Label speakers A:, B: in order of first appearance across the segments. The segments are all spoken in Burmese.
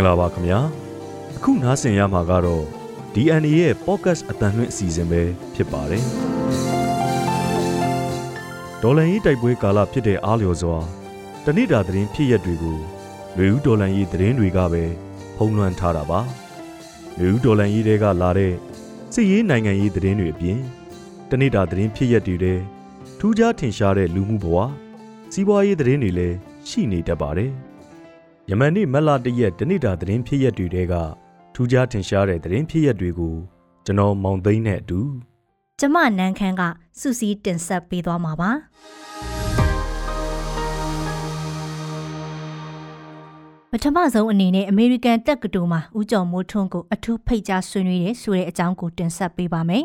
A: င်္ဂလာပါခင်ဗျာအခုနားဆင်ရမှာကတော့ DNA ရဲ့ podcast အတန်လွင့်အစီအစဉ်ပဲဖြစ်ပါတယ်ဒေါ်လန်ရေးတိုက်ပွဲကာလဖြစ်တဲ့အားလျော်စွာတဏိတာသတင်းဖြစ်ရက်တွေကိုလူဦးဒေါ်လန်ရေးသတင်းတွေကပဲဖုံးလွှမ်းထားတာပါလူဦးဒေါ်လန်ရေးတွေကလာတဲ့စစ်ရေးနိုင်ငံရေးသတင်းတွေအပြင်တဏိတာသတင်းဖြစ်ရက်တွေတဲ့ထူးခြားထင်ရှားတဲ့လူမှုဘဝစီးပွားရေးသတင်းတွေလည်းရှိနေတတ်ပါတယ် ယမန်နေ့မက်လာတရက်တနေ့တာသတင်းဖြစ်ရက်တွေတဲကထူးခြားထင်ရှားတဲ့သတင်းဖြစ်ရက်တွေကိုကျွန်တော်မောင်သိန်းနဲ့အတူ
B: ကျမနန်းခမ်းကစူစီတင်ဆက်ပေးသွားမှာပါပထမဆုံးအနေနဲ့အမေရိကန်တက္ကသိုလ်မှာဦးကျော်မိုးထွန်းကိုအထူးဖိတ်ကြားဆွေးနွေးတယ်ဆိုတဲ့အကြောင်းကိုတင်ဆက်ပေးပါမယ်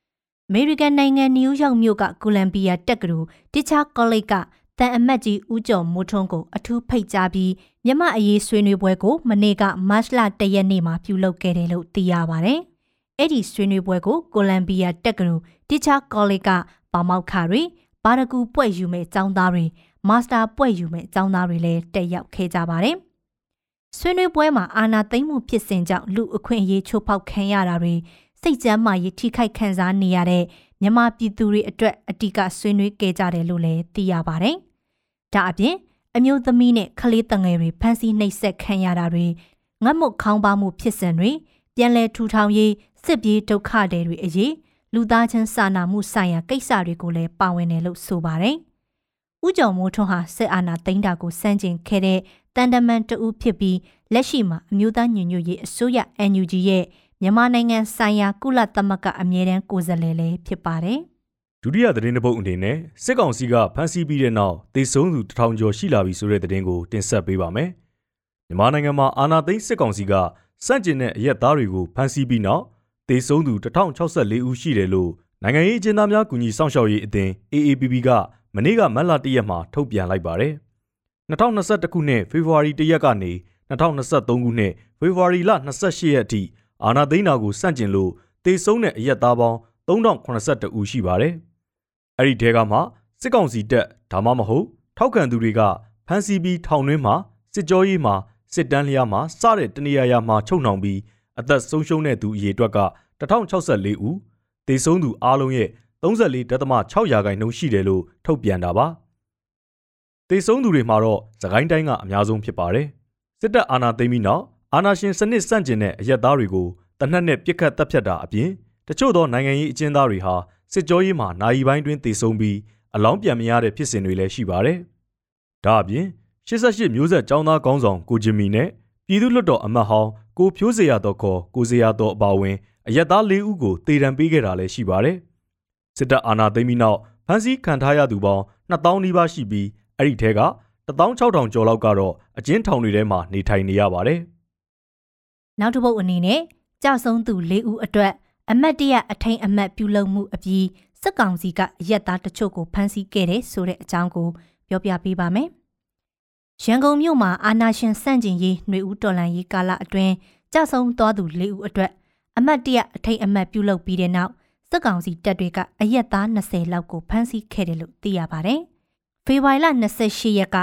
B: ။အမေရိကန်နိုင်ငံနယူးယောက်မြို့ကကိုလံဘီယာတက္ကသိုလ်တခြားကောလိပ်က တန်အမတ်ကြီးဦးကျော်မိုးထွန်းကိုအထူးဖိတ်ကြားပြီးမြမအရေးဆွေးနွေးပွဲကိုမနေ့ကမတ်လ၁ရက်နေ့မှာပြုလုပ်ခဲ့တယ်လို့သိရပါဗျ။အဲ့ဒီဆွေးနွေးပွဲကိုကိုလံဘီယာတက္ကသိုလ်တခြားကောလိပ်ကပါမောက်ခတွေဘာရကူပွဲ့ယူမဲ့ចောင်းသားတွေမာစတာပွဲ့ယူမဲ့ចောင်းသားတွေလည်းတက်ရောက်ခဲ့ကြပါတယ်။ဆွေးနွေးပွဲမှာအာနာသိမ့်မှုဖြစ်စဉ်ကြောင့်လူအခွင့်အရေးချိုးဖောက်ခံရတာတွေစိတ်ကြမ်းမာရေးထိခိုက်ခံစားနေရတဲ့မြန်မာပြည်သူတွေအတွက်အတိကဆွေးနွေးခဲ့ကြတယ်လို့လည်းသိရပါတယ်။ ဒါအပြင်အမျိုးသမီးနဲ့ကလေးတငယ်တွေဖမ်းဆီးနှိပ်စက်ခံရတာတွေငတ်မွတ်ခေါင်းပါမှုဖြစ်စဉ်တွေပြန်လည်ထူထောင်ရေးစစ်ပြေးဒုက္ခတွေတွေအရေးလူသားချင်းစာနာမှုဆိုင်ရာကိစ္စတွေကိုလည်းပါဝင်တယ်လို့ဆိုပါတယ်။ဦးကျော်မိုးထွန်းဟာစစ်အာဏာသိမ်းတာကိုစန့်ကျင်ခဲ့တဲ့တန်တမန်တဦးဖြစ်ပြီးလက်ရှိမှာအမျိုးသားညွညွရေးအစိုးရ NUG ရဲ့မြန်မာနိုင်ငံဆိုင်ရာကုလသမဂ္ဂအမြဲတမ်းကိုယ်စားလှယ်လည်းဖြစ်ပါတယ်။
A: ဒုတိယသတင်းတစ်ပုဒ်အနေနဲ့စစ်ကောင်စီကဖမ်းဆီးပြီးတဲ့နောက်တေဆုံးသူတထောင်ကျော်ရှိလာပြီဆိုတဲ့သတင်းကိုတင်ဆက်ပေးပါမယ်။မြန်မာနိုင်ငံမှာအာဏာသိမ်းစစ်ကောင်စီကစန့်ကျင်တဲ့အရက်သားတွေကိုဖမ်းဆီးပြီးနောက်တေဆုံးသူ1064ဦးရှိတယ်လို့နိုင်ငံရေးအကျဉ်းသားများကူညီဆောင်ရှောက်ရေးအသင်း AAPP ကမနေ့ကမတ်လ1ရက်မှာထုတ်ပြန်လိုက်ပါတယ်။2021ခုနှစ်ဖေဖော်ဝါရီ1ရက်ကနေ2023ခုနှစ်ဖေဖော်ဝါရီလ28ရက်အထိအာဏာသိမ်းတာကိုစန့်ကျင်လို့တေဆုံးတဲ့အရက်သားပေါင်း3082ဦးရှိပါတယ်။ အဲ့ဒီထဲကမှစစ်ကောင်စီတပ်ဒါမှမဟုတ်ထောက်ခံသူတွေကဖမ်းဆီးပြီးထောင်တွင်းမှာစစ်ကြောရေးမှာစစ်တမ်းလျားမှာစတဲ့တနေရာရာမှာချုပ်နှောင်ပြီးအသက်ဆုံးရှုံးတဲ့သူအရေအတွက်က1064ဦးတေဆုံးသူအားလုံးရဲ့34.6ရာခိုင်နှုန်းရှိတယ်လို့ထုတ်ပြန်တာပါတေဆုံးသူတွေမှာတော့သခိုင်းတိုင်းကအများဆုံးဖြစ်ပါတယ်စစ်တပ်အာဏာသိမ်းပြီးနောက်အာဏာရှင်စနစ်ဆန့်ကျင်တဲ့အရက်သားတွေကိုတနက်နဲ့ပြစ်ခတ်တပ်ဖြတ်တာအပြင်တချို့သောနိုင်ငံရေးအကျဉ်းသားတွေဟာ စစ်ကြောရေးမှာနိုင်ပိုင်းတွင်တေဆုံးပြီးအလောင်းပြန်မရတဲ့ဖြစ်စဉ်တွေလည်းရှိပါတယ်ဒါအပြင်88မျိုးဆက်ចောင်းသားကောင်းဆောင်ကိုဂျင်မီနဲ့ပြည်သူ့လွှတ်တော်အမတ်ဟောင်းကိုဖြိုးစရာတော်ခေါ်ကိုစရာတော်အပါဝင်အရက်သား၄ဦးကိုတေတံပေးခဲ့တာလည်းရှိပါတယ်။စစ်တပ်အာဏာသိမ်းပြီးနောက်ဖမ်းဆီးခံထားရသူပေါင်း2000နီးပါးရှိပြီးအဲ့ဒီထဲက16000ကျော်လောက်ကတော့အကျဉ်းထောင်တွေထဲမှာနေထိုင်နေရပါတယ်။
B: နောက်တစ်ပုတ်အနေနဲ့ကြဆုံးသူ၄ဦးအတွက် အမတ်တရအထိန်အမတ်ပြုလုပ်မှုအပြီးစစ်ကောင်စီကအရက်သားတချို့ကိုဖမ်းဆီးခဲ့တဲ့ဆိုတဲ့အကြောင်းကိုပြောပြပေးပါမယ်။ရန်ကုန်မြို့မှာအာနာရှင်စန့်ကျင်ရေးຫນွေဦးတော်လန်ရေးကာလအတွင်းကြဆုံးသွားသူ၄ဦးအတွက်အမတ်တရအထိန်အမတ်ပြုလုပ်ပြီးတဲ့နောက်စစ်ကောင်စီတပ်တွေကအရက်သား20လောက်ကိုဖမ်းဆီးခဲ့တယ်လို့သိရပါတယ်။ဖေဖော်ဝါရီလ28ရက်က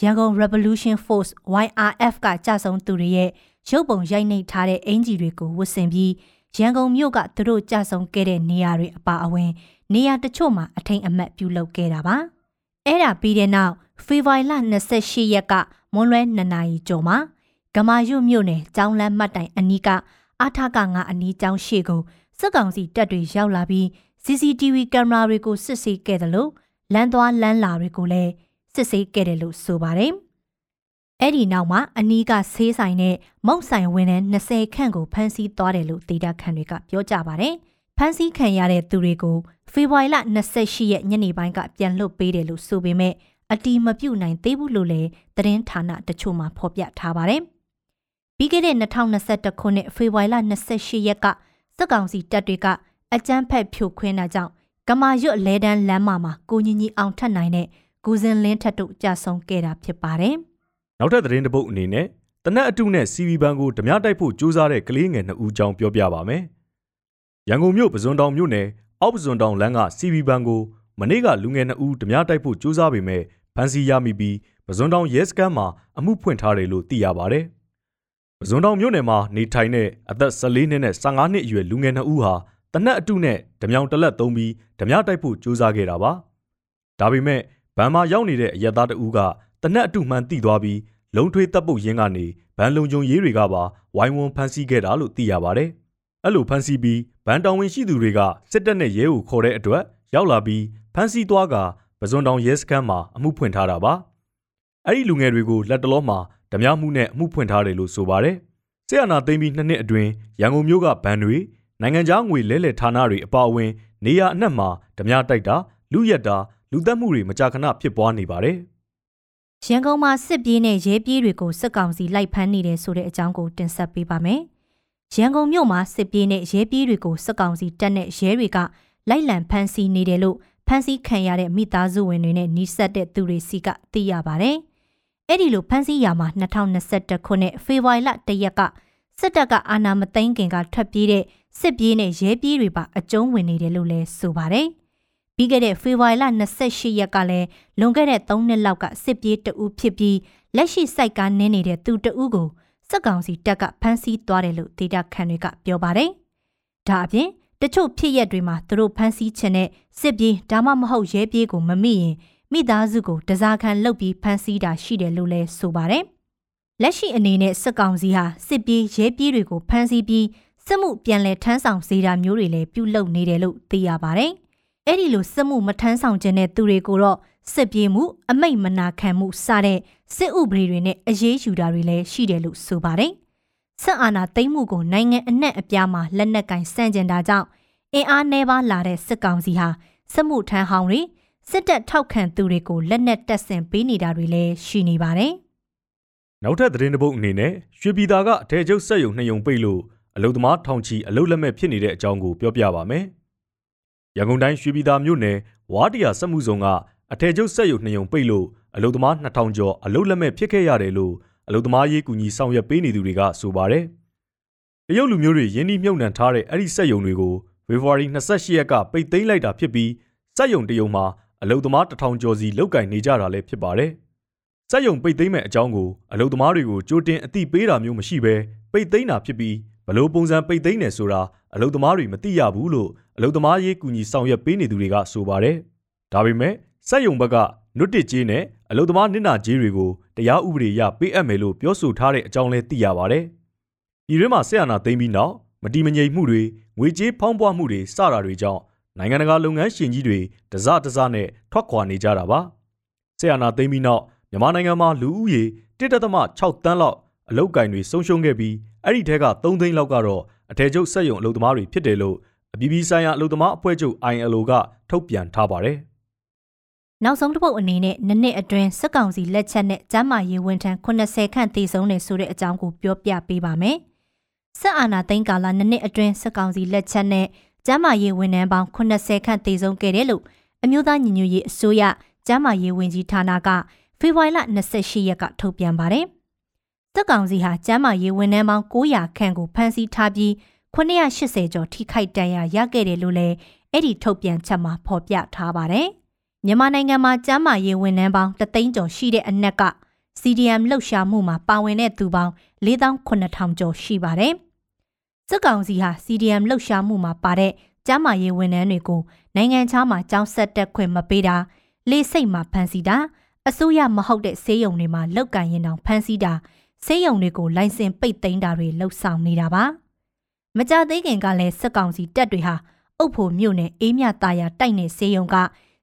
B: ရန်ကုန် Revolution Force YRF ကကြဆုံးသူတွေရဲ့ရုပ်ပုံရိုက်နှိပ်ထားတဲ့အင်ဂျီတွေကိုဝတ်ဆင်ပြီး ရန်ကုန်မြို့ကသူတို့ကြဆုံခဲ့တဲ့နေရာတွေအပါအဝင် နေရာတချို့မှာအထိန်အမတ်ပြုလုပ်ခဲ့တာပါ။အဲ့ဒါပြီးတဲ့နောက်ဖေဖော်ဝါရီလ28ရက်ကမွန်းလွဲ2နာရီကျော်မှာဂမာရွတ်မြို့နယ်ကျောင်းလမ်းမှတ်တိုင်အနီးကအာထကငါအနီးကျောင်းရှိကိုစစ်ကောင်စီတပ်တွေရောက်လာပြီး CCTV ကင်မရာတွေကိုစစ်ဆေးခဲ့တယ်လို့လမ်းသွားလမ်းလာတွေကိုလည်းစစ်ဆေးခဲ့တယ်လို့ဆိုပါတယ်။ အဲ့ဒီနောက်မှာအနီးကဆေးဆိုင်နဲ့မုတ်ဆိုင်ဝင်တဲ့20ခန့်ကိုဖမ်းဆီးသွားတယ်လို့ဒေတာခန့်တွေကပြောကြပါတယ်။ဖမ်းဆီးခံရတဲ့သူတွေကိုဖေဖော်ဝါရီလ28ရက်ညနေပိုင်းကပြန်လွတ်ပေးတယ်လို့ဆိုပေမဲ့အတီမပြုတ်နိုင်သေးဘူးလို့လည်းသတင်းဌာနတချို့မှဖော်ပြထားပါတယ်။ပြီးခဲ့တဲ့2021ခုနှစ်ဖေဖော်ဝါရီလ28ရက်ကစစ်ကောင်စီတပ်တွေကအကြမ်းဖက်ဖြိုခွင်းတာကြောင့်ကမာရွတ်လဲတန်းလမ်းမမှာကိုညီညီအောင်ထက်နိုင်တဲ့ကိုစင်လင်းထက်တို့ကြဆုံးခဲ့တာဖြစ်ပါတယ်။
A: နောက်ထပ်သတင်းတစ်ပုဒ်အနေနဲ့တနက်အတုနဲ့စီဗီဘန်ကိုဓမြတိုက်ဖို့ကြိုးစားတဲ့ကလေးငယ်နှစ်ဦးကြောင်းပြောပြပါမယ်။ရန်ကုန်မြို့ပဇွန်တောင်မြို့နယ်အောက်ပဇွန်တောင်လမ်းကစီဗီဘန်ကိုမနေ့ကလူငယ်နှစ်ဦးဓမြတိုက်ဖို့ကြိုးစားပေမဲ့ဖမ်းဆီးရမိပြီးပဇွန်တောင်ရဲစခန်းမှာအမှုဖွင့်ထားတယ်လို့သိရပါဗျပဇွန်တောင်မြို့နယ်မှာနေထိုင်တဲ့အသက်14နှစ်နဲ့15နှစ်အရွယ်လူငယ်2ဦးဟာတနက်အတုနဲ့ဓမြောင်တလက်သုံးပြီးဓမြတိုက်ဖို့ကြိုးစားခဲ့တာပါ။ဒါပေမဲ့ဗန်မာရောက်နေတဲ့အရက်သားတဦးက တနက်အတုမှန်တိသွားပြီးလုံထွေးတပ်ပုတ်ရင်းကနေဗန်လုံကြုံရေးတွေကပါဝိုင်းဝန်းဖမ်းဆီးခဲ့တာလို့သိရပါတယ်။အဲ့လိုဖမ်းဆီးပြီးဗန်တောင်ဝင်ရှိသူတွေကစစ်တပ်နဲ့ရဲကိုခေါ်တဲ့အတွက်ရောက်လာပြီးဖမ်းဆီးသွားကပဇွန်တောင်ရဲစခန်းမှာအမှုဖွင့်ထားတာပါ။အဲ့ဒီလူငယ်တွေကိုလက်တလောမှာဓမြမှုနဲ့အမှုဖွင့်ထားတယ်လို့ဆိုပါတယ်။ဆရာနာသိမ်းပြီးနှစ်နှစ်အတွင်းရန်ကုန်မြို့ကဗန်တွေနိုင်ငံခြားငွေလဲလှယ်ဌာနတွေအပါအဝင် နေရအနှံ့မှာဓမြတိုက်တာလူရက်တာလူသက်မှုတွေမကြာခဏဖြစ်ပွားနေပါတယ်။
B: ရန်ကုန်မှာစစ်ပြေးနဲ့ရဲပြေးတွေကိုစစ်ကောင်စီလိုက်ဖမ်းနေတယ်ဆိုတဲ့အကြောင်းကိုတင်ဆက်ပေးပါမယ်။ရန်ကုန်မြို့မှာစစ်ပြေးနဲ့ရဲပြေးတွေကိုစစ်ကောင်စီတပ်နဲ့ရဲတွေကလိုက်လံဖမ်းဆီးနေတယ်လို့ဖမ်းဆီးခံရတဲ့မိသားစုဝင်တွေနဲ့နှိစက်တဲ့သူတွေစီကသိရပါတယ်။အဲ့ဒီလိုဖမ်းဆီးရမှာ2021ခုနှစ်ဖေဖော်ဝါရီလ1ရက်ကစစ်တပ်ကအာဏာမသိမ်းခင်ကထွက်ပြေးတဲ့စစ်ပြေးနဲ့ရဲပြေးတွေပါအကျုံးဝင်နေတယ်လို့လည်းဆိုပါတယ်။ ပြီးခဲ့တဲ့ဖေဖော်ဝါရီလ28ရက်ကလည်းလွန်ခဲ့တဲ့3နှစ်လောက်ကစစ်ပြေးတဦးဖြစ်ပြီးလက်ရှိစိုက်ကားနင်းနေတဲ့သူတဦးကိုစစ်ကောင်စီတပ်ကဖမ်းဆီးသွားတယ်လို့ဒေတာခန်တွေကပြောပါတယ်။ဒါအပြင်တချို့ဖြစ်ရက်တွေမှာသူတို့ဖမ်းဆီးခြင်းနဲ့စစ်ပြေးဒါမှမဟုတ်ရဲပြေးကိုမမိရင်မိသားစုကိုတစားခံလုပ်ပြီးဖမ်းဆီးတာရှိတယ်လို့လည်းဆိုပါတယ်။လက်ရှိအနေနဲ့စစ်ကောင်စီဟာစစ်ပြေးရဲပြေးတွေကိုဖမ်းဆီးပြီးစစ်မှုပြန်လည်ထမ်းဆောင်စေတာမျိုးတွေလည်းပြုလုပ်နေတယ်လို့သိရပါတယ်။ အဲ့ဒီလိုစစ်မှုမထမ်းဆောင်ခြင်းတဲ့သူတွေကိုတော့စစ်ပြေးမှုအမိတ်မနာခံမှုစတဲ့စစ်ဥပဒေတွေနဲ့အရေးယူတာတွေလည်းရှိတယ်လို့ဆိုပါတယ်။စစ်အာဏာသိမ်းမှုကိုနိုင်ငံအနှံ့အပြားမှာလက်နက်ကင်ဆန့်ကျင်တာကြောင့်အင်အားနှဲပါလာတဲ့စစ်ကောင်စီဟာစစ်မှုထမ်းဟောင်းတွေစစ်တပ်ထောက်ခံသူတွေကိုလက်နက်တပ်ဆင်ပေးနေတာတွေလည်းရှိနေပါတယ်။
A: နောက်ထပ်သတင်းတစ်ပုဒ်အနေနဲ့ရွှေပြည်သာကအထည်ချုပ်စက်ရုံနှစ်ရုံပိတ်လို့အလုသမားထောင်ချီအလုလက်မဲ့ဖြစ်နေတဲ့အကြောင်းကိုပြောပြပါမယ်။ ရန်ကုန်တိုင်းရွှေပြည်သာမြို့နယ်ဝါတီယာစက်မှုဆောင်ကအထည်ချုပ်စက်ရုံနှစ်ရုံပိတ်လို့အလုသမား2000ကျော်အလုလက်မဲ့ဖြစ်ခဲ့ရတယ်လို့အလုသမားရေးကူညီဆောင်ရွက်ပေးနေသူတွေကဆိုပါတယ်။တရုတ်လူမျိုးတွေယင်းနှိမ့်မြုပ်နှံထားတဲ့အဲ့ဒီစက်ရုံတွေကိုဖေဖော်ဝါရီ28ရက်ကပိတ်သိမ်းလိုက်တာဖြစ်ပြီးစက်ရုံတရုံမှာအလုသမား1000ကျော်စီလောက်ကင်နေကြတာလည်းဖြစ်ပါတယ်။စက်ရုံပိတ်သိမ်းမဲ့အကြောင်းကိုအလုသမားတွေကိုကြိုတင်အသိပေးတာမျိုးမရှိဘဲပိတ်သိမ်းတာဖြစ်ပြီးဘလို့ပုံစံပိတ်သိမ်းနေဆိုတာအလုသမားတွေမသိရဘူးလို့ အလုသမားရေးကူညီဆောင်ရွက်ပေးနေသူတွေကဆိုပါတယ်။ဒါပေမဲ့စက်ယုံဘက်ကနွတ်တစ်ကြီးနဲ့အလုသမားနစ်နာကြီးတွေကိုတရားဥပဒေအရပေးအပ်မယ်လို့ပြောဆိုထားတဲ့အကြောင်းလဲသိရပါတယ်။ဤတွင်မှာဆက်အာဏာသိမ်းပြီးနောက်မတိမငြိမ်မှုတွေငွေကြေးဖောင်းပွားမှုတွေစတာတွေကြောင့်နိုင်ငံတကာလုပ်ငန်းရှင်ကြီးတွေတစတစနဲ့ထွက်ခွာနေကြတာပါ။ဆက်အာဏာသိမ်းပြီးနောက်မြန်မာနိုင်ငံမှာလူဦးရေ1.6တန်းလောက်အလုတ်ကင်တွေဆုံးရှုံးခဲ့ပြီးအဲ့ဒီထဲက3သိန်းလောက်ကတော့အထည်ချုပ်စက်ရုံအလုပ်သမားတွေဖြစ်တယ်လို့ အပြည်ပြည်ဆိုင်ရာအလုပ်သမားအဖွဲ့ချုပ် ILO ကထုတ်ပြန်ထားပါတယ်။
B: နောက်ဆုံးတစ်ပုတ်အနေနဲ့နှစ်နှစ်အတွင်းစစ်ကောင်စီလက်ချက်နဲ့ကျန်းမာရေးဝန်ထမ်း80ခန့်သေဆုံးနေဆိုတဲ့အကြောင်းကိုပြောပြပေးပါမယ်။စစ်အာဏာသိမ်းကာလနှစ်နှစ်အတွင်းစစ်ကောင်စီလက်ချက်နဲ့ကျန်းမာရေးဝန်ထမ်းပေါင်း80ခန့်သေဆုံးခဲ့တယ်လို့အမျိုးသားညီညွတ်ရေးအစိုးရကျန်းမာရေးဝန်ကြီးဌာနကဖေဖော်ဝါရီလ28ရက်ကထုတ်ပြန်ပါတယ်။စစ်ကောင်စီဟာကျမ်းမာရေးဝန်ထမ်းပေါင်း900ခန့်ကိုဖမ်းဆီးထားပြီး 980ကျော်ထိခိုက်ဒဏ်ရာရခဲ့တယ်လို့လည်းအဲ့ဒီထုတ်ပြန်ချက်မှာဖော်ပြထားပါတယ်။မြန်မာနိုင်ငံမှာကျမ်းမာရေးဝန်ထမ်းပေါင်းတသိန်းကျော်ရှိတဲ့အနက်က CDM လှုပ်ရှားမှုမှာပါဝင်တဲ့သူပေါင်း4800ကျော်ရှိပါတယ်။စစ်ကောင်စီဟာ CDM လှုပ်ရှားမှုမှာပါတဲ့ကျမ်းမာရေးဝန်ထမ်းတွေကိုနိုင်ငံခြားမှာကြောင်းဆက်တက်ခွင့်မပေးတာလေးစိတ်မှာဖမ်းဆီးတာအစိုးရမဟုတ်တဲ့ဆေးရုံတွေမှာလောက်ကန်ရင်တောင်ဖမ်းဆီးတာဆေးရုံတွေကိုလိုင်စင်ပိတ်သိမ်းတာတွေလှုပ်ဆောင်နေတာပါ မကြသေးခင်ကလည်းစက်ကောင်စီတပ်တွေဟာအုပ်ဖို့မြို့နယ်အေးမြတာယာတိုက်နယ်ဆေးရုံက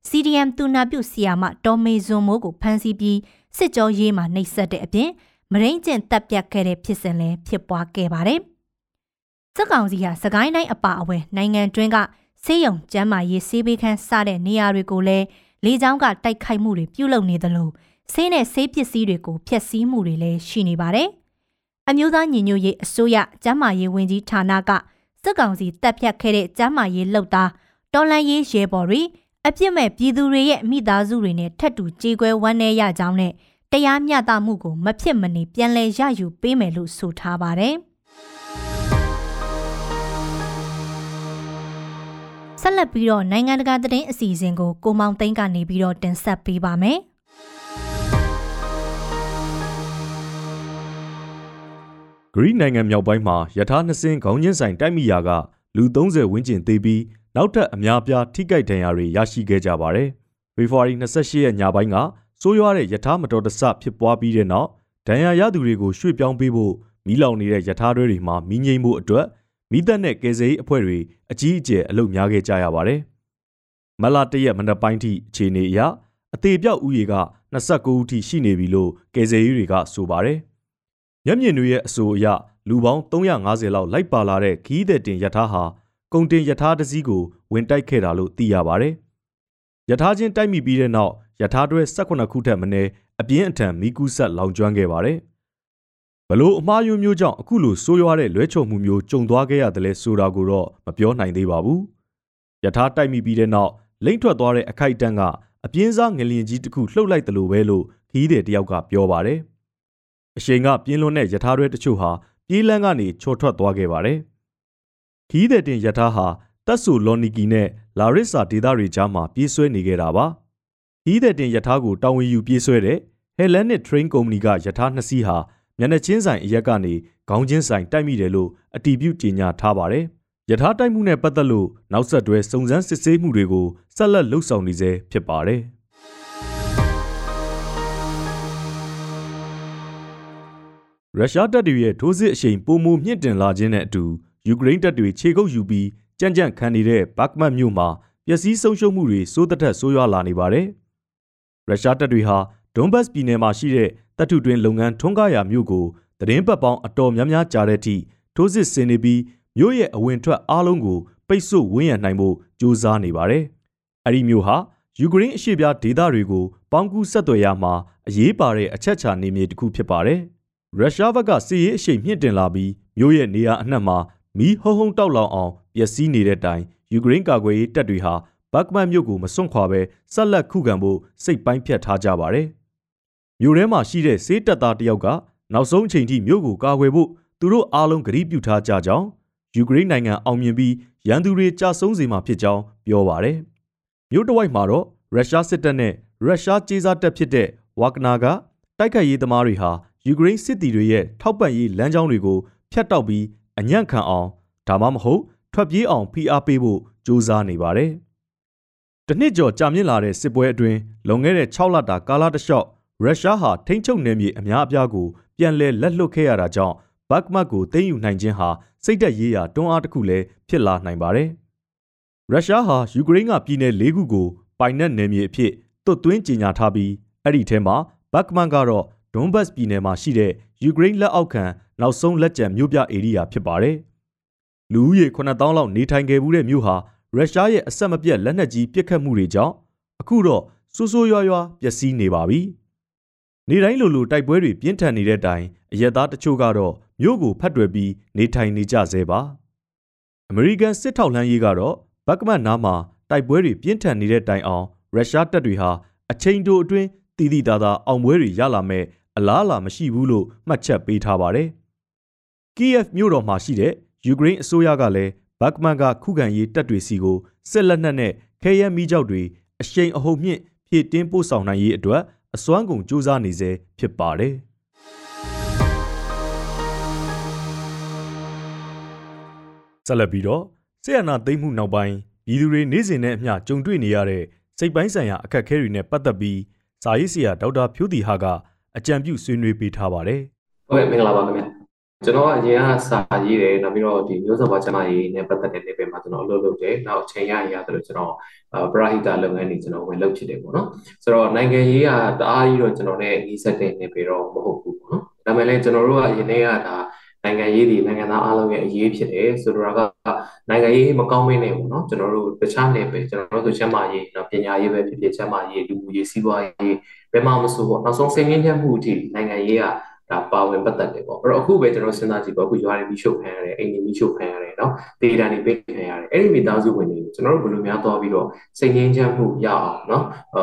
B: CDM တူနာပြုဆီယာမတော်မေဇွန်မိုးကိုဖမ်းဆီးပြီးစစ်ကြောရေးမှာနှိပ်စက်တဲ့အပြင်မရင်းကျင်တပ်ပြတ်ခဲ့တဲ့ဖြစ်စဉ်လည်းဖြစ်ပွားခဲ့ပါတယ်။စက်ကောင်စီဟာစကိုင်းတိုင်းအပါအဝင်နိုင်ငံတွင်းကဆေးရုံကျန်းမာရေးဆေးပေးခန်းစတဲ့နေရာတွေကိုလည်းလေကြောင်းကတိုက်ခိုက်မှုတွေပြုလုပ်နေသလိုဆေးနဲ့ဆေးပစ္စည်းတွေကိုဖျက်ဆီးမှုတွေလည်းရှိနေပါတယ်။ အမျိုးသားညီညွတ်ရေးအစိုးရကျန်းမာရေးဝန်ကြီးဌာနကစစ်ကောင်စီတပ်ဖြတ်ခဲ့တဲ့ကျန်းမာရေးလှုပ်သားတော်လန်ရေးရဲဘော်တွေအပြစ်မဲ့ပြည်သူတွေရဲ့မိသားစုတွေနဲ့ထပ်တူကြေကွဲဝမ်းနည်းရကြောင်းနဲ့တရားမျှတမှုကိုမဖြစ်မနေပြန်လည်ရယူပေးမယ်လို့ဆိုထားပါတယ်။ဆက်လက်ပြီးတော့နိုင်ငံတကာသတင်းအစီအစဉ်ကိုကိုမောင်သိန်းကနေပြီးတော့တင်ဆက်ပေးပါမယ်။
A: ဂရိနိုင်ငံမြောက်ပိုင်းမှာယထာနှစ်စင်းခေါင်းချင်းဆိုင်တိုက်မိရာကလူ30ဝန်းကျင်သေပြီးနောက်ထပ်အများပြားထိကြိုက်ဒဏ်ရာတွေရရှိခဲ့ကြပါတယ်။ဖေဖော်ဝါရီ28ရက်ညပိုင်းကစိုးရွားတဲ့ယထာမတော်တဆဖြစ်ပွားပြီးတဲ့နောက်ဒဏ်ရာရသူတွေကိုရွှေ့ပြောင်းပေးဖို့မီးလောင်နေတဲ့ယထာတွဲတွေမှာမီးငိမ့်မှုအတွက်မိသက်နဲ့ကယ်ဆယ်ရေးအဖွဲ့တွေအကြီးအကျယ်အလုပ်များခဲ့ကြရပါတယ်။မလတရက်မနက်ပိုင်းထိအခြေအနေအရအသေးပြောက်ဥယေက29ဦးထိရှိနေပြီလို့ကယ်ဆယ်ရေးတွေကဆိုပါတယ်။ မျက်မြင်တွေရဲ့အဆိုအရလူပေါင်း350လောက်လိုက်ပါလာတဲ့ခီးတဲ့တင်ယထာဟာကုံတင်ယထာတစည်းကိုဝင်တိုက်ခဲ့တာလို့သိရပါတယ်။ယထာချင်းတိုက်မိပြီးတဲ့နောက်ယထာတွဲ18ခုထက်မနည်းအပြင်းအထန်မိကူးဆက်လောင်ကျွမ်းခဲ့ပါတယ်။ဘလို့အမှားယွင်းမျိုးကြောင့်အခုလိုဆိုးရွားတဲ့လွဲချော်မှုမျိုးကြုံသွားခဲ့ရတယ်လဲဆိုတာကိုတော့မပြောနိုင်သေးပါဘူး။ယထာတိုက်မိပြီးတဲ့နောက်လိမ့်ထွက်သွားတဲ့အခိုက်အတန့်ကအပြင်းစားငလျင်ကြီးတစ်ခုလှုပ်လိုက်တယ်လို့ပဲလို့ခီးတဲ့တယောက်ကပြောပါတယ်။ အရှိန်ကပြင်းလွန်းတဲ့ယထာတွဲတချို့ဟာပြေးလန်းကနေချော်ထွက်သွားခဲ့ပါတယ်။ခီးတဲ့တင်ယထာဟာတက်ဆူလော်နီကီနဲ့လာရစ်စာဒေသတွေကြားမှာပြေးဆွဲနေခဲ့တာပါ။ခီးတဲ့တင်ယထာကိုတာဝန်ယူပြေးဆွဲတဲ့ Hellenic Train Company ကယထာနှစ်စီးဟာမျက်နှာချင်းဆိုင်အရက်ကနေခေါင်းချင်းဆိုင်တိုက်မိတယ်လို့အတီးပြုကြေညာထားပါတယ်။ယထာတိုက်မှုနဲ့ပတ်သက်လို့နောက်ဆက်တွဲစုံစမ်းစစ်ဆေးမှုတွေကိုဆက်လက်လှုပ်ဆောင်နေဆဲဖြစ်ပါတယ်။ ရုရှားတပ်တွေရဲ့ထိုးစစ်အရှိန်ပိုမိုမြင့်တင်လာခြင်းနဲ့အတူယူကရိန်းတပ်တွေခြေကုပ်ယူပြီးကြံ့ကြံ့ခံနေတဲ့ဘတ်မတ်မြို့မှာပျက်စီးဆုံးရှုံးမှုတွေစိုးသက်သက်ဆိုးရွားလာနေပါတယ်။ရုရှားတပ်တွေဟာဒွန်ဘတ်ပြည်နယ်မှာရှိတဲ့တပ်ထုတွင်လုပ်ငန်းထွန်းကားရာမြို့ကိုသတင်းပတ်ပေါင်းအတော်များများကြားတဲ့အထိထိုးစစ်ဆင်နေပြီးမြို့ရဲ့အဝင်ထွက်အားလုံးကိုပိတ်ဆို့ဝန်းရံနိုင်ဖို့ကြိုးစားနေပါတယ်။အဲဒီမြို့ဟာယူကရိန်းအရှေ့ပြားဒေသတွေကိုပေါင်းကူးဆက်သွယ်ရမှာအရေးပါတဲ့အချက်ချာနေမြေတစ်ခုဖြစ်ပါတယ်။ ရုရှားဘက်ကစစ်ရေးအရှိန်မြင့်တင်လာပြီးမြို့ရဲ့နေရာအနှံ့မှာမီးဟုံးဟုံးတောက်လောင်အောင်ပျက်စီးနေတဲ့တိုင်ယူကရိန်းကာကွယ်ရေးတပ်တွေဟာဘတ်ကမန်မြို့ကိုမစွန့်ခွာဘဲဆက်လက်ခုခံဖို့စိတ်ပိုင်းဖြတ်ထားကြပါတယ်။မြို့ထဲမှာရှိတဲ့စေးတပ်သားတယောက်ကနောက်ဆုံးအချိန်ထိမြို့ကိုကာကွယ်ဖို့သူတို့အားလုံးကတိပြုထားကြကြောင်းယူကရိန်းနိုင်ငံအောင်မြင်ပြီးရန်သူတွေကြာဆုံးစေမှာဖြစ်ကြောင်းပြောပါတယ်။မြို့တဝိုက်မှာတော့ရုရှားစစ်တပ်နဲ့ရုရှားကြေးစားတပ်ဖြစ်တဲ့ဝါကနာကတိုက်ခိုက်ရေးသမားတွေဟာ ယူကရိန်းစစ်သည်တွေရဲ့ထောက်ပံ့ရေးလမ်းကြောင်းတွေကိုဖျက်တောက်ပြီးအညံ့ခံအောင်ဒါမှမဟုတ်ထွက်ပြေးအောင်ဖိအားပေးဖို့ကြိုးစားနေပါတယ်။တနှစ်ကျော်ကြာမြင့်လာတဲ့စစ်ပွဲအတွင်းလွန်ခဲ့တဲ့6လတာကာလတစ်လျှောက်ရုရှားဟာထိန်းချုပ်နယ်မြေအများအပြားကိုပြန်လည်လက်လွတ်ခဲ့ရတာကြောင့်ဘတ်မတ်ကိုသိမ်းယူနိုင်ခြင်းဟာစိတ်သက်ရေးရာတွန်းအားတစ်ခုလည်းဖြစ်လာနိုင်ပါတယ်။ရုရှားဟာယူကရိန်းကပြည်내၄ခုကိုပိုင်နက်နယ်မြေအဖြစ်သွတ်သွင်းကြေညာထားပြီးအဲ့ဒီထဲမှာဘတ်မန်ကတော့ ဒွန်ဘတ်ပြည်နယ်မှာရှိတဲ့ယူကရိန်းလက်အောက်ခံနောက်ဆုံးလက်ကျန်မြို့ပြဧရိယာဖြစ်ပါတယ်။လူဦးရေ9000လောက်နေထိုင်ခဲ့မှုတဲ့မြို့ဟာရုရှားရဲ့အဆက်မပြတ်လက်နက်ကြီးပစ်ခတ်မှုတွေကြောင့်အခုတော့ဆိုးဆိုးရွားရွားပျက်စီးနေပါပြီ။နေတိုင်းလိုလိုတိုက်ပွဲတွေပြင်းထန်နေတဲ့အတိုင်းအရက်သားတချို့ကတော့မြို့ကိုဖတ်တွယ်ပြီးနေထိုင်နေကြဆဲပါ။အမေရိကန်စစ်ထောက်လှမ်းရေးကတော့ဘက်ကမတ်နားမှာတိုက်ပွဲတွေပြင်းထန်နေတဲ့တိုင်အောင်ရုရှားတပ်တွေဟာအချိန်တိုအတွင်းတည်တည်သားသားအောင်ပွဲတွေရလာမဲ့ အလားအလာမရှိဘူးလို့မှတ်ချက်ပေးထားပါတယ်။ Kiev မြို့တော်မှာရှိတဲ့ယူကရိန်းအစိုးရကလည်းဘတ်မန်ကခုခံရေးတပ်တွေစီကိုစစ်လက်နက်နဲ့ခဲယမ်းမီးကျောက်တွေအရှိန်အဟုန်မြင့်ဖြည့်တင်းပို့ဆောင်နိုင်ရေးအတွက်အစွမ်းကုန်စူးစမ်းနေစေဖြစ်ပါတယ်။ဆက်လက်ပြီးတော့ဆီယနာသိမ့်မှုနောက်ပိုင်းပြည်သူတွေနေ့စဉ်နဲ့အမျှကြုံတွေ့နေရတဲ့စိတ်ပိုင်းဆိုင်ရာအခက်အခဲတွေနဲ့ပတ်သက်ပြီးစာရေးဆရာဒေါက်တာဖြိုးတီဟာက အကြံပြုဆွေးနွေးပေးထားပါတယ်။
C: ဟုတ်ကဲ့မင်္ဂလာပါခင်ဗျ။ကျွန်တော်ကအရင်ကစာရေးတယ်နောက်ပြီးတော့ဒီမျိုးစေ့ဘာကျမရေးနဲ့ပတ်သက်တဲ့ level မှာကျွန်တော်အလုပ်လုပ်တယ်။နောက်အချိန်ရရရတယ်လို့ကျွန်တော်ပရာဟိတလုပ်ငန်းတွေကျွန်တော်ဝင်လုပ်ဖြစ်တယ်ပေါ့နော်။ဆိုတော့နိုင်ငံရေးကတအားကြီးတော့ကျွန်တော်နဲ့ညီဆက်တဲ့နေပေတော့မဟုတ်ဘူးပေါ့နော်။ဒါပေမဲ့လည်းကျွန်တော်တို့ကယနေ့ကဒါနိုင်ငံရေးဒီနိုင်ငံသားအားလုံးရဲ့အရေးဖြစ်တယ်ဆိုတော့ကနိုင်ငံရေးမကောင်းမင်းနေဘူးเนาะကျွန်တော်တို့တခြားနယ်ပဲကျွန်တော်တို့ဆိုချမ်းမာရေးเนาะပညာရေးပဲဖြစ်ဖြစ်ချမ်းမာရေးလူမှုရေးစီးပွားရေးဘ ယ်မှာမဆိုပေါ့နောက်ဆုံးစိတ်ငြိမ်းချမ်းမှုအထိနိုင်ငံရေးကဒါပါဝင်ပတ်သက်တယ်ပေါ့အဲ့တော့အခုပဲကျွန်တော်စဉ်းစားကြည့်ပေါ့အခုရွာတွေပြီးရှုပ်ခံရတယ်အိမ်တွေပြီးရှုပ်ခံရတယ်เนาะဒေတာတွေပေးခံရတယ်အဲ့ဒီမိသားစုဝင်တွေကျွန်တော်တို့ဘယ်လိုများသွားပြီးတော့စိတ်ငြိမ်းချမ်းမှုရအောင်เนาะ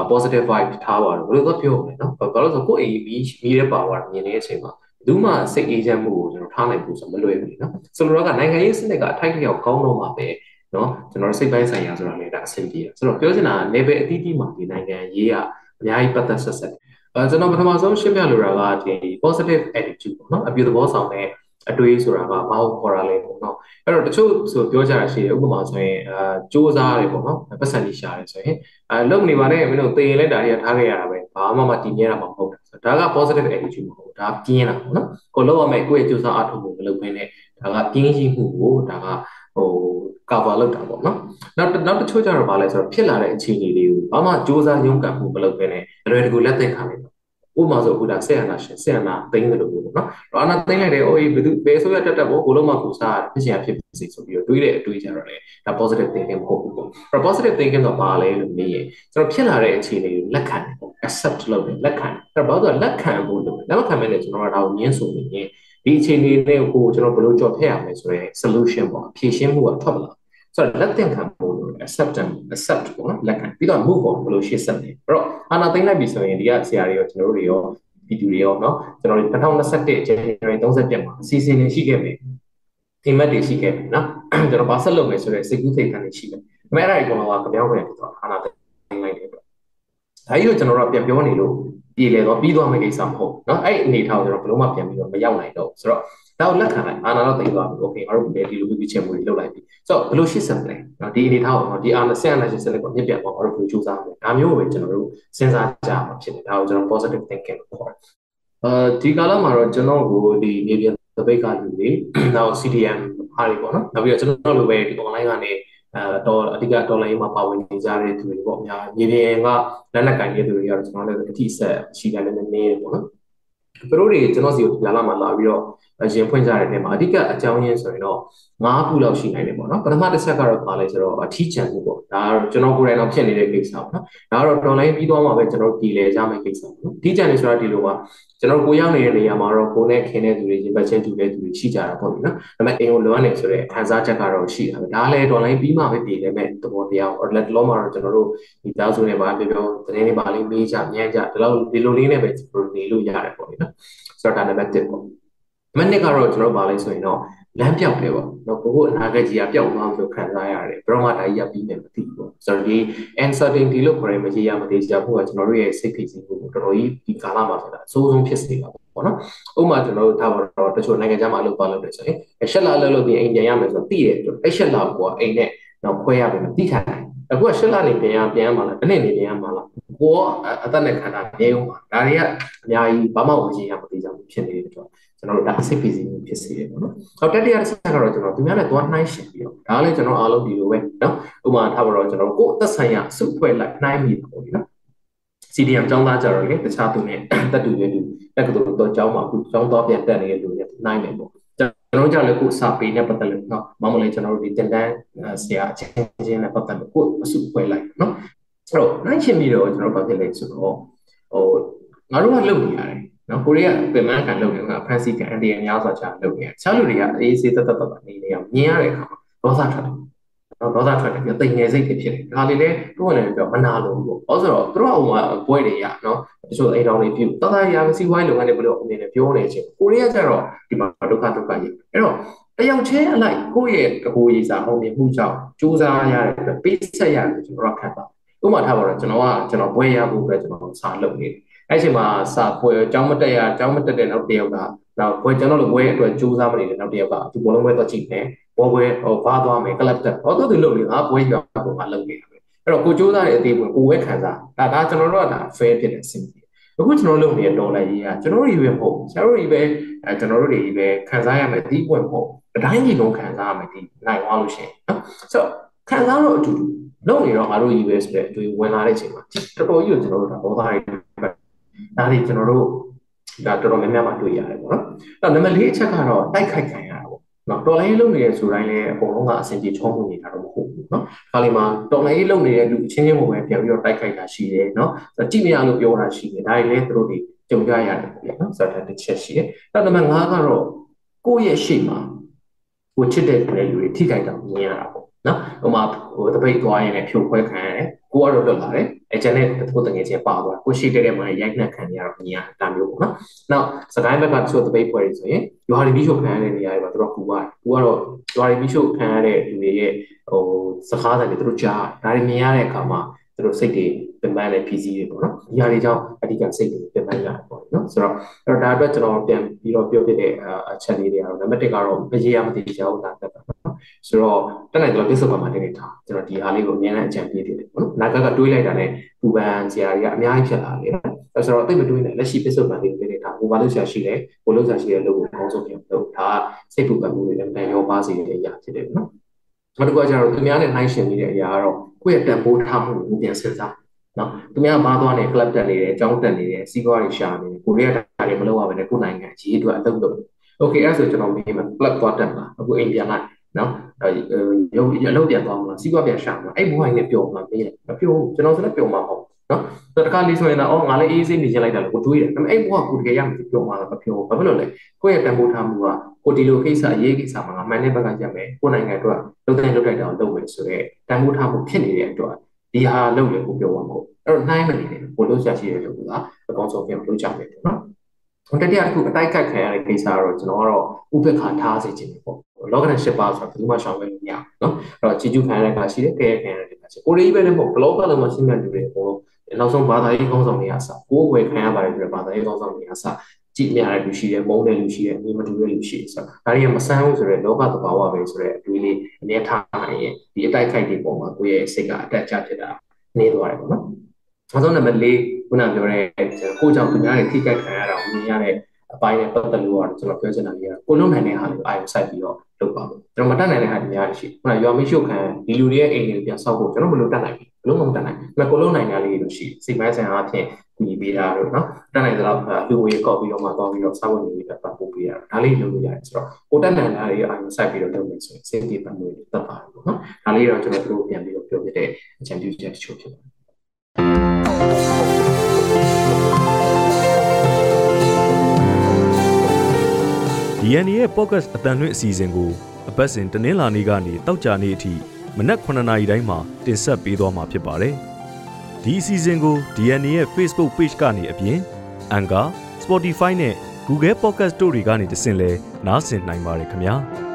C: positive vibe ထားပါတော့ဘယ်လိုသွားပြောမလဲเนาะဘာလို့ဆိုကိုယ့်အိမ်ပြီးမိတဲ့ပါဝါမြင်နေတဲ့အချိန်မှာဘူးမှစိတ်အေးချမ်းမှုကိုကျွန်တော်ထားနိုင်ဖို့ဆိုမလွယ်ဘူးเนาะဆိုတော့ကနိုင်ငံရေးစနစ်ကအထိုက်လျောက်ကောင်းတော့မှာပဲเนาะကျွန်တော်စိတ်ပိုင်းဆိုင်ရာဆိုတာလည်းဒါအဆင်ပြေတယ်ဆိုတော့ပြောချင်တာနေပယ်အသီးသီးမှာဒီနိုင်ငံရေးက အများကြီးပတ်သက်ဆက်ဆက်အဲကျွန်တော်ပထမဆုံးရှင်းပြလိုတာကဒီ positive attitude ပေါ့နော်အပြုသဘောဆောင်တဲ့အတွေးဆိုတာကဘာကိုခေါ်တာလဲပေါ့နော်အဲ့တော့တချို့ဆိုပြောကြတာရှိတယ်ဥပမာဆိုရင်အာစူးစားတယ်ပေါ့နော်ပတ်စံကြီးရှာတယ်ဆိုရင်အဲလုံနေပါနဲ့မင်းတို့သေရင်လည်းဒါတွေကထားခဲ့ရတာပဲဘာမှမတည်မြဲတာမဟုတ်တာဆိုဒါက positive attitude မဟုတ်ဒါပြင်းတာပေါ့နော်ကိုလောက်ရမယ်ကိုယ့်ရဲ့စူးစားအထောက်မှုမလုပ်ဘဲနဲ့ဒါကပြင်းရှိမှုကိုဒါက ဟို cover လုပ်တာပေါ့နော်နောက်နောက်တချို့ကျတော့ဗာလဲဆိုတော့ဖြစ်လာတဲ့အခြေအနေလေးကိုဘာမှစူးစမ်းရုန်းကန်မှုမလုပ်ဘဲနဲ့အလွယ်တကူလက်သက်ခံလိုက်ဥပမာဆိုအခုဒါဆက်အနာရှင်ဆက်အနာသိမ်းတယ်လို့ပြောပေါ့နော်။တော့အနာသိမ်းလိုက်တယ်။အိုးဘယ်သူဘယ်ဆိုရတက်တက်ပေါ့ကိုလုံးမကူစားဖြစ်ချင်ဖြစ်စီဆိုပြီးတော့တွေးတဲ့အတွေးကြတော့လေဒါ positive thinking မဟုတ်ဘူးပေါ့။အဲ့ positive thinking တော့ဘာလဲလို့မေးရင်ကျွန်တော်ဖြစ်လာတဲ့အခြေအနေကိုလက်ခံတယ်ပေါ့ accept လုပ်တယ်လက်ခံတယ်။အဲ့တော့ဘာလို့လက်ခံဖို့လို့လက်မခံမဲနဲ့ကျွန်တော်ကဒါကိုညှင်းဆိုနေရင် ဒီအခြေအနေတွေကိုကျွန်တော်ဘယ်လိုကြော်ဖြတ်ရမလဲဆိုရဲ solution ပေါ့ဖြေရှင်းမှုကထွက်မလာဆိုတော့လက်သင်ခံဖို့လို့ acceptance accept ပေါ့နော်လက်ခံပြီးတော့ move on ဘယ်လိုရှေ့ဆက်လဲအဲ့တော့အာနာသိမ့်လိုက်ပြီဆိုရင်ဒီကဆရာတွေရောကျွန်တော်တို့တွေရောဗီဒီယိုတွေရောနော်ကျွန်တော်တို့2021 January 31မှာအစီအစဉ်တွေရှိခဲ့ပြီဒီမတ်တွေရှိခဲ့ပြီနော်ကျွန်တော်ဘာဆက်လုပ်မယ်ဆိုတော့စိတ်ကူးစိတ်ခံတွေရှိတယ်ဒါပေမဲ့အဲ့ဒါဒီကောင်ကကြောင်ပြန်ဖြစ်သွားအာနာသိမ့်လိုက်တယ်ဒါကြီးကိုကျွန်တော်တို့ပြန်ပြောနေလို့ ပြည်လေတော့ပြီးသွားမယ့်ကိစ္စမဟုတ်เนาะအဲ့အနေထားကိုကျွန်တော်ဘယ်လို့မှပြန်ပြီးတော့မရောက်နိုင်တော့ဆိုတော့ဒါကိုလက်ခံလိုက်အာနာတော့သိသွားပြီโอเคငါတို့ဒီဒီလိုပြီးချင်မှုတွေလုပ်လိုက်ပြီဆိုတော့ဘယ်လိုရှစ်ဆက်မလဲเนาะဒီအနေထားကိုဒီအာနာဆက်အာနာရှစ်ဆက်လိုက်ကိုမြင့်ပြတ်အောင်ငါတို့ဘယ်လိုကြိုးစားမလဲဒါမျိုးပဲကျွန်တော်တို့စဉ်းစားကြမှာဖြစ်တယ်ဒါကိုကျွန်တော် positive thinking လို့ခေါ်တယ်အဲဒီကာလမှာတော့ကျွန်တော်ကိုဒီနေပြန်သပိတ်ကလူတွေနောက် CDM အားတွေပေါ့နော်နောက်ပြီးတော့ကျွန်တော်လိုပဲဒီ online ကနေ အဲတော့အဓိကဒေါ်လာရေးမှာပါဝင်နေကြတဲ့သူတွေပေါ့အများမြေပြင်ကလက်နက်ကင်တဲ့သူတွေကတော့ကျွန်တော်လည်းအတိဆက်ရှိတယ်လည်းနည်းနည်းပေါ့နော်သူတို့တွေကျွန်တော်စီကိုဒီလာမှာလာပြီးတော့ရင်ဖွင့်ကြတဲ့နေရာမှာအဓိကအကြောင်းရင်းဆိုရင်တော့၅ခုလောက်ရှိနိုင်တယ်ပေါ့နော်ပထမတစ်ဆက်ကတော့ပါလဲဆိုတော့အထီးချန်မှုပေါ့ဒါကတော့ကျွန်တော်ကိုယ်တိုင်တော့ဖြစ်နေတဲ့ကိစ္စပေါ့နော်ဒါကတော့ online ပြီးသွားမှပဲကျွန်တော်ဒီလေကြမယ့်ကိစ္စပေါ့နော်ထီးချန်နေဆိုတာဒီလိုပါကျွန်တော်ကိုရောက်နေတဲ့နေရာမှာတော့ကိုနဲ့ခင်တဲ့သူတွေရင်ပတ်ချင်းတူတဲ့သူတွေရှိကြတာပေါ့နော်ဒါပေမဲ့အိမ်ကိုလွမ်းနေဆိုတဲ့ခံစားချက်ကတော့ရှိတာပဲဒါလည်း online ပြီးမှပဲပြည်တယ်မဲ့သဘောတရားပေါ့လက်လောမှာတော့ကျွန်တော်တို့ဒီသားစုနဲ့ပါပြောပြောသတင်းတွေပါလေးမေးကြညံ့ကြဒီလောက်ဒီလိုလေးနဲ့ပဲနေလို့ရတယ်ပေါ့နော်ဆိုတော့ဒါနံပါတ်1ပေါ့ မနစ်ကတော့ကျွန်တော်ပါလဲဆိုရင်တော့လမ်းပြောက်တယ်ပေါ့နော်ကိုကိုအနာဂတ်ကြီးကပျောက်သွားလို့ခံစားရတယ်ဘယ်တော့မှဒါကြီးရပြီးနေမသိဘူးပေါ့ဆိုတော့ဒီ uncertainty လို့ခေါ်ရမကြီးရမသေးချာဖို့ကကျွန်တော်တို့ရဲ့စိတ်ဖိစီးမှုကိုတော်တော်ကြီးဒီကာလမှာဆိုတာအဆိုးဆုံးဖြစ်စေတာပေါ့နော်ဥပမာကျွန်တော်တို့ထားပါတော့တချို့နိုင်ငံခြားမှာအလုပ်ပါလုပ်တယ်ဆိုရင်ရှက်လာလှလို့ပြီးအိမ်ပြန်ရမယ်ဆိုတော့သိတယ်အဲ့ရှက်လာကိုကအိမ်နဲ့တော့ခွဲရမယ်သိထားတယ်အခုကရှက်လာနေပြန်ရပြန်ရမှာလားတနေ့နေပြန်ရမှာလားကိုအသက်နဲ့ခန္ဓာနေအောင်ပါဒါတွေကအများကြီးဘာမှမကြည့်ရမသိကြဘူးဖြစ်နေတယ်တော့ ကျွန်တော်တို့ဒါအစိတ်ပစ္စည်းမျိုးဖြစ်စေတယ်ပေါ့နော်။ဟောတတိယတစ်ချက်ကတော့ကျွန်တော်သူများနဲ့သွားနှိုင်းရှင်ပြီးတော့ဒါလည်းကျွန်တော်အားလုံးဒီလိုပဲနော်။ဥပမာထားပါတော့ကျွန်တော်ကိုယ်သက်ဆိုင်ရာအစုအဖွဲ့လိုက်နှိုင်းမိတာပေါ့ဒီနော်။ CDM ကျောင်းသားကြတော့လေတခြားသူနဲ့တက်တူရဲ့သူတက်ကတူတော့ကျောင်းမှာအခုကျောင်းသွားပြန်တက်နေတဲ့လူတွေနှိုင်းမယ်ပေါ့။ကျွန်တော်ကြလည်းကိုစာပေနဲ့ပတ်သက်လို့နော်မမလေးကျွန်တော်တို့ဒီတင်တန်းဆရာအချင်းချင်းနဲ့ပတ်သက်လို့ကိုအစုအဖွဲ့လိုက်နော်။အဲ့တော့နိုင်ရှင်ပြီးတော့ကျွန်တော်ဘာဖြစ်လဲဆိုတော့ဟိုငါတို့ကလုပ်နေရတယ် နော်ကိုရီးယားပင်မကန်လုပ်နေတာဖရန်စီကန်အန်တီရများစွာချလုပ်နေတာတခြားလူတွေကအေးဆေးတက်တက်တက်နေနေအောင်မြင်ရတဲ့အခါမှာဒေါသထွက်တယ်နော်ဒေါသထွက်တယ်ပြီးတိမ်ငယ်စိတ်တွေဖြစ်တယ်ဒါလေးလည်းသူ့ဝင်လည်းပြောမနာလို့ပေါ့ဘာလို့ဆိုတော့သူတို့ကဟိုမှာဘွဲတွေရနော်တချို့အိမ်တော်တွေပြုတသားရာစီဝိုင်းလုပ်ငန်းတွေဘယ်လိုအနေနဲ့ပြောနေချင်းကိုရီးယားကျတော့ဒီမှာဒုက္ခဒုက္ခကြီးအဲ့တော့တယောက်ချင်းအလိုက်ကိုယ့်ရဲ့တကူရေးစာအောင်မြင်မှုကြောင့်စူးစမ်းရတဲ့ပေးဆက်ရတယ်ကျွန်တော်ကခံတာဥပမာထားပါတော့ကျွန်တော်ကကျွန်တော်ဘွဲရဖို့အတွက်ကျွန်တော်စာလုပ်နေတယ် အဲ့ချိန်မှာစာပွဲအကြောင်းမတက်ရအကြောင်းမတက်တဲ့နောက်တစ်ယောက်ကနောက်ပွဲကျွန်တော်တို့ပွဲအတွက်စူးစမ်းမနေတဲ့နောက်တစ်ယောက်ကဒီဘောလုံးပွဲတော့ကြည့်မယ်ဘောပွဲဟိုဘာသွားမယ်ကလပ်တက်ဟောတော့သူလုပ်နေငါပွဲရောက်တော့ငါလုပ်နေတာပဲအဲ့တော့ကိုစူးစမ်းတဲ့အသေးပွဲကိုဝဲခံစားဒါဒါကျွန်တော်တို့ကဒါ fair ဖြစ်တဲ့အဆင့်ကြီးအခုကျွန်တော်လုပ်နေတဲ့ဒေါ်လာကြီးကကျွန်တော်တို့တွေပဲမဟုတ်ဆရာတို့တွေပဲအဲကျွန်တော်တို့တွေပဲခံစားရမယ်ဒီပွင့်မဟုတ်အတိုင်းကြီးလုံးခံစားရမယ်ဒီနိုင်သွားလို့ရှိရင်နော်ဆိုတော့ခံစားတော့အတူတူလုပ်နေတော့ငါတို့ကြီးပဲဆိုတဲ့အတွေ့ဝင်လာတဲ့အချိန်မှာတော်တော်ကြီးကိုကျွန်တော်တို့ဒါဘောသားတွေ ဒါတွေကျွန်တော်တို့ဒါတော်တော်များများမှတွေ့ရတယ်ပေါ့နော်အဲ့တော့နံပါတ်၄အချက်ကတော့တိုက်ခိုက်ခံရတာပေါ့နော်တော်လိုင်းလုံးနေတဲ့ဆိုတိုင်းလည်းအကုန်လုံးကအဆင်ပြေချောမှုနေတာတော့မဟုတ်ဘူးနော်ခါလီမှာတော်လိုင်းလုံးနေတဲ့လူအချင်းချင်းပုံပဲပြန်ပြီးတော့တိုက်ခိုက်တာရှိတယ်နော်ကြည့်မရလို့ပြောတာရှိတယ်ဒါတွေလည်းသူတို့တွေကြုံကြရတယ်ပေါ့နော်ဆိုတော့တစ်ချက်ရှိတယ်အဲ့နံပါတ်၅ကတော့ကိုယ့်ရဲ့ရှေ့မှာကိုချစ်တဲ့လူတွေထိခိုက်တာမြင်ရတာပေါ့နော်ဟိုမှာဟိုတပိတ်သွားရင်လည်းဖြိုခွဲခံရတယ်ကိုကတော့လွတ်လာတယ် အဲကျန်တဲ့ကိုတငယ်ချင်းပါသွားကိုရှိတဲ့တဲ့မှာရိုက်နှက်ခံရတော့မြင်ရတာမျိုးပေါ့နော်နောက်စကိုင်းဘက်ကတချို့တပိတ်ပွဲတွေဆိုရင်ရွာရီမီရှို့ခံရတဲ့နေရာတွေမှာသူတို့ကူပါတယ်ကူကတော့ရွာရီမီရှို့ခံရတဲ့လူတွေရဲ့ဟိုစကားတွေသူတို့ကြားဒါတွေမြင်ရတဲ့အခါမှာသူတို့စိတ်တွေပင်ပန်းလဲဖြီးစည်းတွေပေါ့နော်ဒီဟာတွေကြောင့်အဓိကစိတ်တွေပင်ပန်းရတယ်ပေါ့နော်ဆိုတော့အဲ့တော့ဒါအတွက်ကျွန်တော်ပြန်ပြီးတော့ပြောပြတဲ့အချက်လေးတွေကတော့နံပါတ်1ကတော့မရေရမသိချောင်းတာတက်တာ ဆိုတော့တက်နိုင်တော့ပြစ္ဆုတ်ပါမှာနေနေထားကျွန်တော်ဒီဟာလေးကိုအများနဲ့အကြံပေးတယ်ပေါ့နော်နာကကတွေးလိုက်တာနဲ့ပူပန်စရာတွေကအများကြီးဖြစ်လာတယ်အဲ့ဆိုတော့တိတ်မတွေးနဲ့လက်ရှိပြစ္ဆုတ်ပါလေးကိုနေနေထားဟိုဘာလို့ဆရာရှိလဲဟိုလို့ဆရာရှိတဲ့လို့ကိုအကောင်းဆုံးပြန်လုပ်ဒါကစိတ်ပူပန်မှုတွေလည်းတန်ရောပါစေတဲ့အရာဖြစ်တယ်နော်နောက်တစ်ခုကကျတော့သူများနဲ့နှိုင်းယှဉ်နေတဲ့အရာကတော့ကိုယ့်ရဲ့တန်ဖိုးထားမှုကိုပြန်စဉ်းစားနော်သူများဘာသွားနေ club တက်နေတယ်အကြောင်းတက်နေတယ်စီးပွားရေးရှာနေတယ်ကိုရီးယားတာတွေမလုပ်ရဘဲနဲ့ကိုယ်နိုင်ငံကြီးအတွက်အလုပ်လုပ်တယ် okay အဲ့ဆိုကျွန်တော်မေးမှာ club သွားတက်မှာအခုအိမ်ပြန်လိုက် နော်ရုပ်အလုပ်ပြန်သွားမှာစီးပွားပြန်ရှာမှာအဲ့ဘဝနဲ့ပျော်မှာမေးတယ်မပျော်ဘူးကျွန်တော်ဆိုလည်းပျော်မှာပေါ့နော်တခါလေးဆိုရင်တော့အော်ငါလည်းအေးဆေးနေချင်လိုက်တာလို့ကိုတွေးတယ်ဒါပေမဲ့အဲ့ဘဝကိုတကယ်ရမယ်ပျော်မှာမပျော်ဘူးဘာဖြစ်လို့လဲကိုယ့်ရဲ့တန်ဖိုးထားမှုကကိုဒီလိုကိစ္စအရေးကိစ္စမှာငါမှန်တဲ့ဘက်ကကြမယ်ကိုနိုင်ငံအတွက်လုပ်တဲ့လုပ်တိုက်တာလုပ်မယ်ဆိုတော့တန်ဖိုးထားမှုဖြစ်နေတဲ့အတွက်ဒီဟာလုပ်လေကိုပြောပါမို့အဲ့တော့နှိုင်းမနေနဲ့ကိုလို့ရှာရှိတဲ့လူကအကောင်းဆုံးပြန်လုပ်ကြမယ်ပေါ့နော်ဟိုတတိယတစ်ခုအတိုက်ခိုက်ခံရတဲ့ကိစ္စကတော့ကျွန်တော်ကတော့ဥပက္ခထားစေခြင်းပေါ့ လောကနဲ့ရှစ်ပါဆိုတာဘယ်သူမှရှောင်မဲ့လို့မရဘူးเนาะအဲ့တော့ချီကျူးခံရတဲ့ကရှိတယ်ကဲခံရတဲ့ကရှိကိုရီးပဲလည်းမဟုတ်ဘလော့ကလုံးမှာရှင်းပြလူတွေဟိုနောက်ဆုံးဘာသာရေးကောင်းဆောင်တွေအစကိုယ်ဝယ်ခံရပါတယ်ဆိုတော့ဘာသာရေးကောင်းဆောင်တွေအစကြည့်မြရတဲ့လူရှိတယ်မုန်းတဲ့လူရှိတယ်အမြင်မတူတဲ့လူရှိတယ်ဆိုတော့ဒါတွေကမဆန်းဘူးဆိုတော့လောကသဘာဝပဲဆိုတော့အတွေးလေးအမြဲထားနိုင်ရင်ဒီအတိုက်ခိုက်တွေပုံမှာကိုယ့်ရဲ့စိတ်ကအတက်အကျဖြစ်တာနေသွားတယ်ပေါ့နော်နောက်ဆုံးနံပါတ်၄ခုနပြောတဲ့ကိုကြောင့်သူများတွေထိခိုက်ခံရတာကိုမြင်ရတဲ့အပိုင်းနဲ့ပတ်သက်လို့ကတော့ကျွန်တော်ပြောချင်တာလေးကကိုလုံးနိုင်တဲ့ဟာလေးအာရုံစိုက်ပြီးတော့ လုပ်ပါမယ်ကျွန်တော်မတတ်နိုင်တဲ့ဟာတွေများရှိခုနရွာမင်းရှုပ်ခံဒီလူတွေရဲ့အိမ်တွေပြန်ဆောက်ဖို့ကျွန်တော်မလုပ်တတ်နိုင်ဘူးဘလို့မတတ်နိုင်ဘူးဒါကိုလုံးနိုင်တာလေးတွေရှိစိတ်ပိုင်းဆိုင်ရာအဖြစ်ကူညီပေးတာတို့နော်တတ်နိုင်တဲ့လောက်လူဝေးကောက်ပြီးတော့မှတောင်းပြီးတော့စာဝင်နေပတ်ပို့ပေးရတာဒါလေးလုပ်လို့ရတယ်ဆိုတော့ကိုတတ်နိုင်တာလေးအာရုံစိုက်ပြီးတော့လုပ်မယ်ဆိုရင်စိတ်တည်ပတ်မှုတွေတက်ပါတယ်ပေါ့နော်ဒါလေးတော့ကျွန်တော်တို့ပြန်ပြီးတော့ပြောပြတဲ့အကြံပြုချက်တချို့ဖြစ်ပါတယ်။
A: DNA ရဲ့ podcast အတန်လွင့်အစီအစဉ်ကိုအပတ်စဉ်တနင်္လာနေ့ကနေတောက်ကြနေ့အထိမနက်9:00နာရီတိုင်းမှာတင်ဆက်ပေးသွားမှာဖြစ်ပါတယ်။ဒီအစီအစဉ်ကို DNA ရဲ့ Facebook Page ကနေအပြင် Anchor, Spotify နဲ့ Google Podcast တို့တွေကနေတဆင့်လဲနားဆင်နိုင်ပါတယ်ခင်ဗျာ။